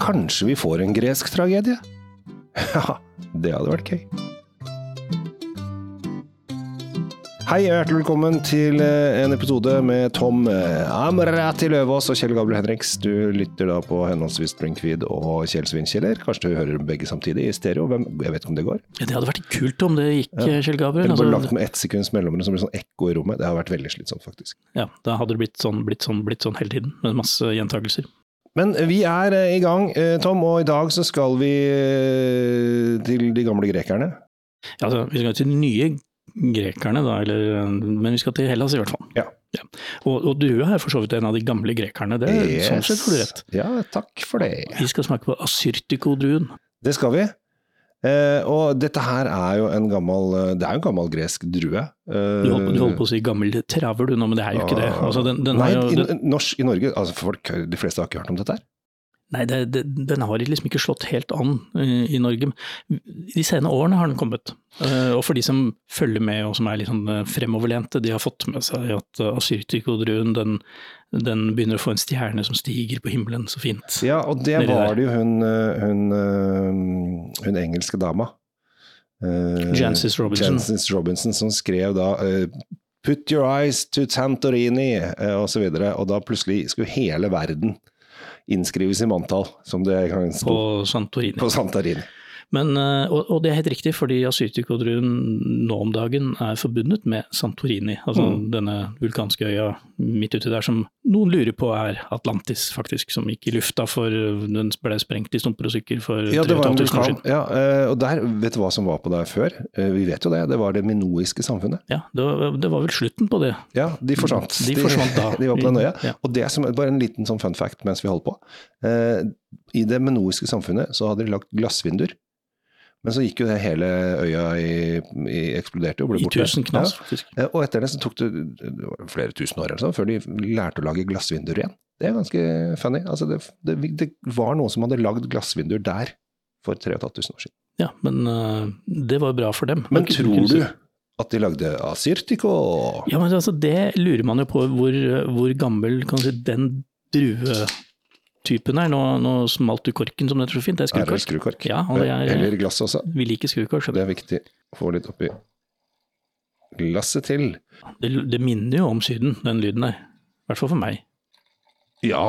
Kanskje vi får en gresk tragedie? Ja, det hadde vært gøy. Hei og hjertelig velkommen til eh, en episode med Tom eh, Amrati Løvaas og Kjell Gabriel Henriks. Du lytter da på henholdsvis Springfeed og Kjell Svinkjeller. Kanskje du hører begge samtidig i stereo. Hvem, jeg vet ikke om det går. Ja, det hadde vært kult om det gikk, Ja. Kjell Gabriel. Eller bare Altså, lagt med ett sekunds mellomrom, som blir det sånn ekko i rommet. Det har vært veldig slitsomt, faktisk. ja, da hadde det blitt sånn, blitt sånn, blitt sånn hele tiden, med masse gjentakelser. Men vi er eh, i gang, eh, Tom, og i dag så skal vi eh, til de gamle grekerne. Ja, altså, vi skal til de nye grekerne, da, eller, men vi skal til Hellas i hvert fall. Ja. Og, og du er for så vidt en av de gamle grekerne, det, sånn sett får du rett. Ja, takk for det. Vi skal smake på asyrtikodruen. Det skal vi. Eh, og dette her er jo en gammel eh, Det er jo en gammel gresk drue. Eh, Du holdt, du holdt på å si gammel travel du nå, men det er jo ikke det. Altså, den, den Nei, jo, jo, i, norsk, i Norge altså folk, De fleste har ikke hørt om dette her. nei, det, det, den har liksom ikke slått helt an i, i Norge. De senere årene har den kommet. Uh, og for de som følger med og som er litt sånn eh, fremoverlente, de har fått med seg at uh, asyrtikodruen den, den begynner å få en stjerne som stiger på himmelen så fint. Ja, og det var det jo hun, eh, hun, eh, hun engelske dama. Uh, Jancis Robinson. Jancis Robinson som skrev da uh, Put your eyes to Santorini, eh, og så. Og da plutselig skulle hele verden innskrives i manntall, som det På Santorini. på Santorini. Men, eh, og, og det er helt riktig, fordi Asytikodruen nå om dagen er forbundet med Santorini. Altså Mm. denne vulkanske øya midt uti der som noen lurer på er Atlantis, faktisk. Som gikk i lufta for Den ble sprengt i stumper og stykker for Ja, det var en 3500 år siden. Ja, eh, og der, vet du hva som var på der før? Eh, Vi vet jo det, det var det minoiske samfunnet. Ja, det var, det var vel slutten på det. Ja, de forsvant. De forsvant da. De var på den øya. Ja. Og det som, bare en liten sånn fun fact mens vi holder på. I det minoiske samfunnet så hadde de lagt glassvinduer. Men så gikk jo det hele øya i, i eksploderte og ble I tusen knas, faktisk. Ja. Og etter det så tok det, flere tusen år eller sånn, før de lærte å lage glassvinduer igjen. Det er ganske funny. Altså det, det, det var noen som hadde lagd glassvinduer der for 3500 år siden. Ja, men eh, det var bra for dem. Men tror du at de lagde Asyrtiko? Ja, men altså, det lurer man jo på hvor, hvor gammel kan si, den druetypen her. Nå, nå smalt du korken som det heter så fint, det er Er det skrukork. skrukork? Ja, og det er- Eller glass også. Vi liker skrukork, så Det er viktig å få litt oppi glasset til. det, det minner jo om Syden, den lyden der. I hvert fall for meg. Ja.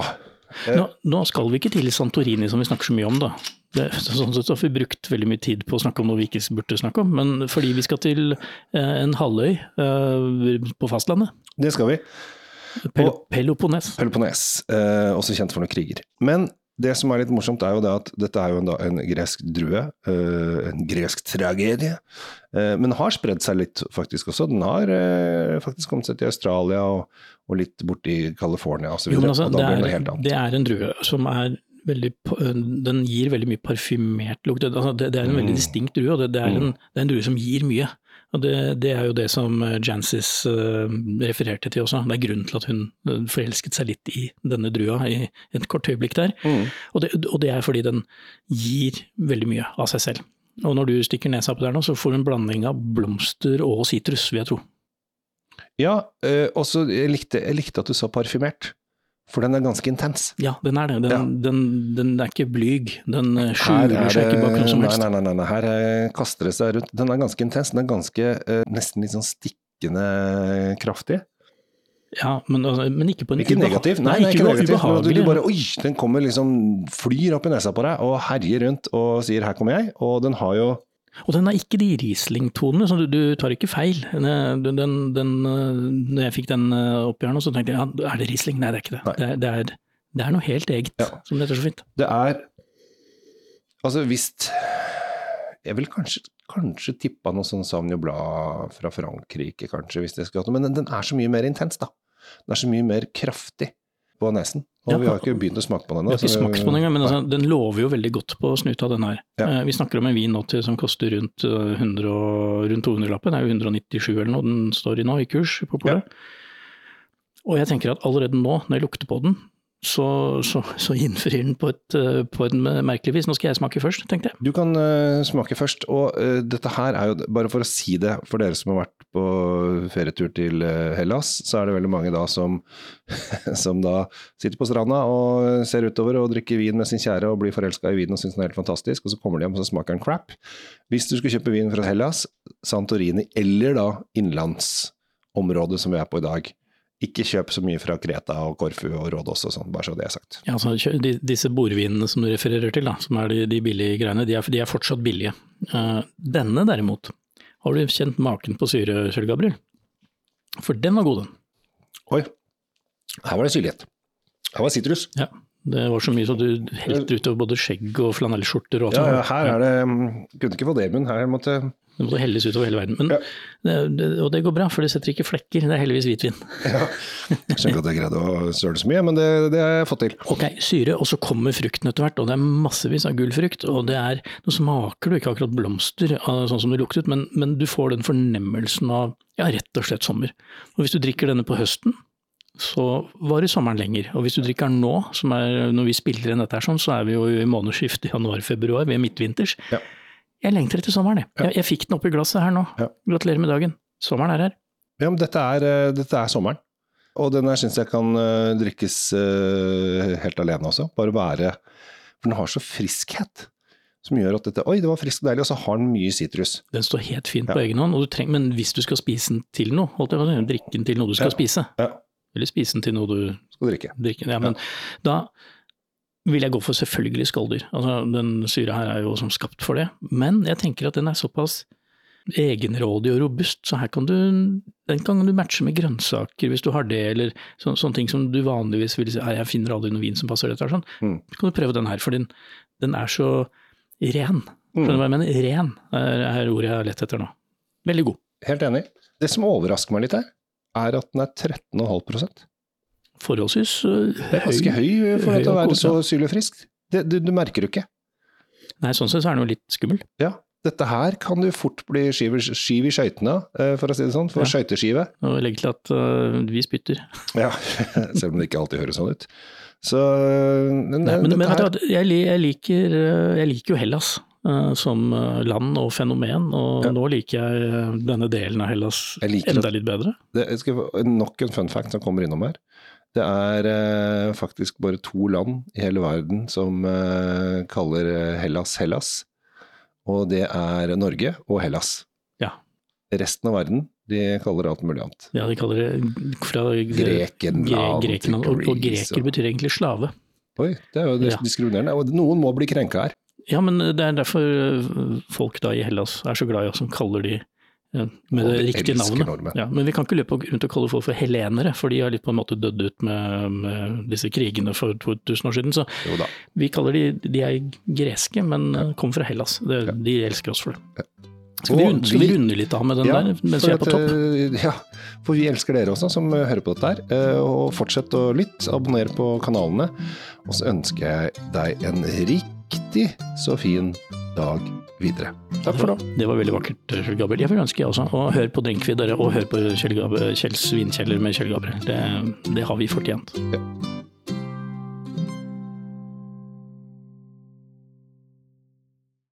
Eh. Nå, nå skal vi ikke til Santorini som vi snakker så mye om, da. Det, sånn sett så har vi brukt veldig mye tid på å snakke om noe vi ikke burde snakke om, men fordi vi skal til eh, en halvøy eh, på fastlandet. Det skal vi. Pel Peloponnes. Peloponnes, eh, også kjent for noen kriger. Men det som er litt morsomt, er jo det at dette er jo en, en gresk drue. eh, en gresk tragedie. Eh, men har spredd seg litt, faktisk også. Den har eh, faktisk kommet seg til Australia og, og litt borti California osv. Altså, og da det, blir det er, helt annet. det er en drue som er veldig Den gir veldig mye parfymert lukt. Det, altså, det, er en veldig Mm. distinkt drue, og det, det, er en, det er en drue som gir mye. Og det, det er jo det som eh, Jancis eh, refererte til også. Det er grunnen til at hun eh, forelsket seg litt i denne drua i et kort øyeblikk der. Mm. Og det, og det er fordi den gir veldig mye av seg selv. Og når du stikker nesa på der nå, så får du en blanding av blomster og sitrus, vil jeg tro. Ja, øh, også jeg likte, jeg likte at du sa parfymert. For den er ganske intens. Ja, den er det. Den, Ja. den, den er ikke blyg. Den eh, skjuler er seg ikke bak noe som helst. nei, nei, nei, nei. Her eh, kaster det seg rundt. Den er ganske intens. Den er ganske eh, nesten litt sånn stikkende kraftig. Ja, men, altså, men ikke på en Ikke negativ. Nei, Nei, ikke, ikke negativ. men Du, ubehagelig. du bare Oi! Den kommer liksom Flyr opp i nesa på deg og herjer rundt og sier 'her kommer jeg'. Og den har jo Og den er ikke de Riesling-tonene, så du, du tar ikke feil. Den, den, den, eh, når jeg fikk den opp i hjernen, så tenkte jeg ja, er det Riesling? Nei, det er ikke det. Det er, det, er, det er noe helt eget, Ja. som det heter så fint. Det er Altså hvis Jeg vil kanskje, kanskje tippa noe sånn Sauvignon Blad fra Frankrike, kanskje, hvis det skulle hatt noe. Men den, den er så mye mer intens, da. Den er så mye mer kraftig på nesen. Og Ja, vi har ikke begynt å smake på den Vi ennå. har ikke smakt på den engang, men altså, den lover jo veldig godt på snuta, den her. Ja. Eh, Vi snakker om en vin nå til som koster rundt, eh, 100, og- rundt 200-lappen. Det er jo 197 eller noe den står i nå, i kurs på polet. Og jeg tenker at allerede nå, når jeg lukter på den, så, så, så innfrir den på et, på et merkelig vis. Nå skal jeg smake først, tenkte jeg. Du kan uh, smake først, og uh, dette her er jo, bare for å si det for dere som har vært på ferietur til uh, Hellas, så er det veldig mange da som, som da sitter på stranda og ser utover og drikker vin med sin kjære og blir forelska i vinen og syns den er helt fantastisk, og så kommer de hjem og så smaker den crap. Hvis du skulle kjøpe vin fra Hellas, Santorini eller da innlandsområdet som vi er på i dag, ikke kjøp så mye fra Kreta og Korfu og Rådås og sånn, bare så det er sagt. Ja, altså, de, disse bordvinene som du refererer til, da, som er de, de billige greiene, de er, de er, fortsatt billige. Uh, denne derimot, har du kjent maken på syre, Kjell Gabriel? For den var god, den. Oi, her var det syrlighet. Her var sitrus. Ja, det var så mye så du helte utover både skjegg og flanellskjorter. Og ja, ja, her er det Kunne ikke få det i munnen, her måtte det måtte helles utover hele verden. Men, ja. det, og det går bra, for det setter ikke flekker. Det er heldigvis hvitvin. Ja. Jeg skjønner ikke at jeg greide å søle så mye, men det, det, har jeg fått til. Ok, syre, og så kommer frukten etter hvert. Og det er massevis av gullfrukt. Og det er Nå smaker du ikke akkurat blomster, sånn som det luktet, men, men du får den fornemmelsen av ja, rett og slett sommer. Og hvis du drikker denne på høsten, så varer sommeren lenger. Og hvis du drikker den nå, som er når vi spiller inn dette her sånn, så er vi jo i månedsskiftet januar-februar, vi er midtvinters. Ja. Jeg lengter etter sommeren, jeg. Ja. jeg. Jeg, fikk den opp i glasset her nå. Ja. Gratulerer med dagen. Sommeren er her. Ja, men dette er, eh, dette er sommeren. Og den her syns jeg kan uh, drikkes uh, helt alene også. Bare være For den har så friskhet. Som gjør at dette Oi, det var friskt og deilig. Og så har den mye sitrus. Den står helt fint ja. på egen hånd. Trenger, men hvis du skal spise den til noe, holdt jeg på å drikke den til noe du skal spise. ja. Eller spise den til noe du skal drikke. drikke. Ja, men da vil jeg gå for selvfølgelig skalldyr. Altså, den syra her er jo som skapt for det. Men jeg tenker at den er såpass egenrådig og robust, så her kan du, den kan du matche med grønnsaker hvis du har det, eller så, sånne ting som du vanligvis vil si jeg finner aldri noe vin som passer dette. Sånn. Mm. Så kan du prøve den her, for den, den er så ren. Skjønner du hva jeg mener? Ren er, er ordet jeg har lett etter nå. Veldig god. Helt enig. Det som overrasker meg litt her, er at den er 13,5 forholdsvis høy. Det er ganske høy for høy å være så syrlig og frisk. Det, du, du, merker det ikke. Nei, sånn sett så er den jo litt skummel. Ja. Dette her kan du fort bli skiv, skiv i skøytene eh, for å si det sånn. For ja. skøyteskive. Og legge til at uh, vi spytter. Ja, selv om det ikke alltid høres sånn ut. Så men, Nei, men, men her... jeg, jeg, liker, jeg liker jo Hellas som land og fenomen, og ja. nå liker jeg denne delen av Hellas enda litt bedre. Det skal nok en fun fact som kommer innom her. Det er eh, faktisk bare to land i hele verden som eh, kaller eh, Hellas Hellas. Og det er Norge og Hellas. Ja. Resten av verden de kaller det alt mulig annet. Ja, de kaller det fra Grekenland. Grekenland og, og greker betyr egentlig slave. Oi, det er jo ja. diskriminerende. Og noen må bli krenka her. Ja, men det er derfor eh, folk da i Hellas er så glad i oss som kaller de med det riktige navnet. Ja, men vi kan ikke løpe rundt og kalle folk for helenere, for de har litt på en måte dødd ut med, med disse krigene for 2000 år siden. Så vi kaller de De er greske, men ja. kommer fra Hellas. Det, de elsker oss for det. Skal vi, runde, skal vi, runde litt av med den ja, der, mens vi er på topp? Eh, ja, for vi elsker dere også, som hører på dette her. Eh, og fortsett å lytte, abonner på kanalene. Og så ønsker jeg deg en riktig så fin dag videre. Takk for nå. Det var veldig vakkert, Kjell Gabriel. Jeg vil ønske jeg også. Og hør på Drinkvid og hør på Kjell Kjells vinkjeller med Kjell Gabriel. Det, det har vi fortjent. Ja.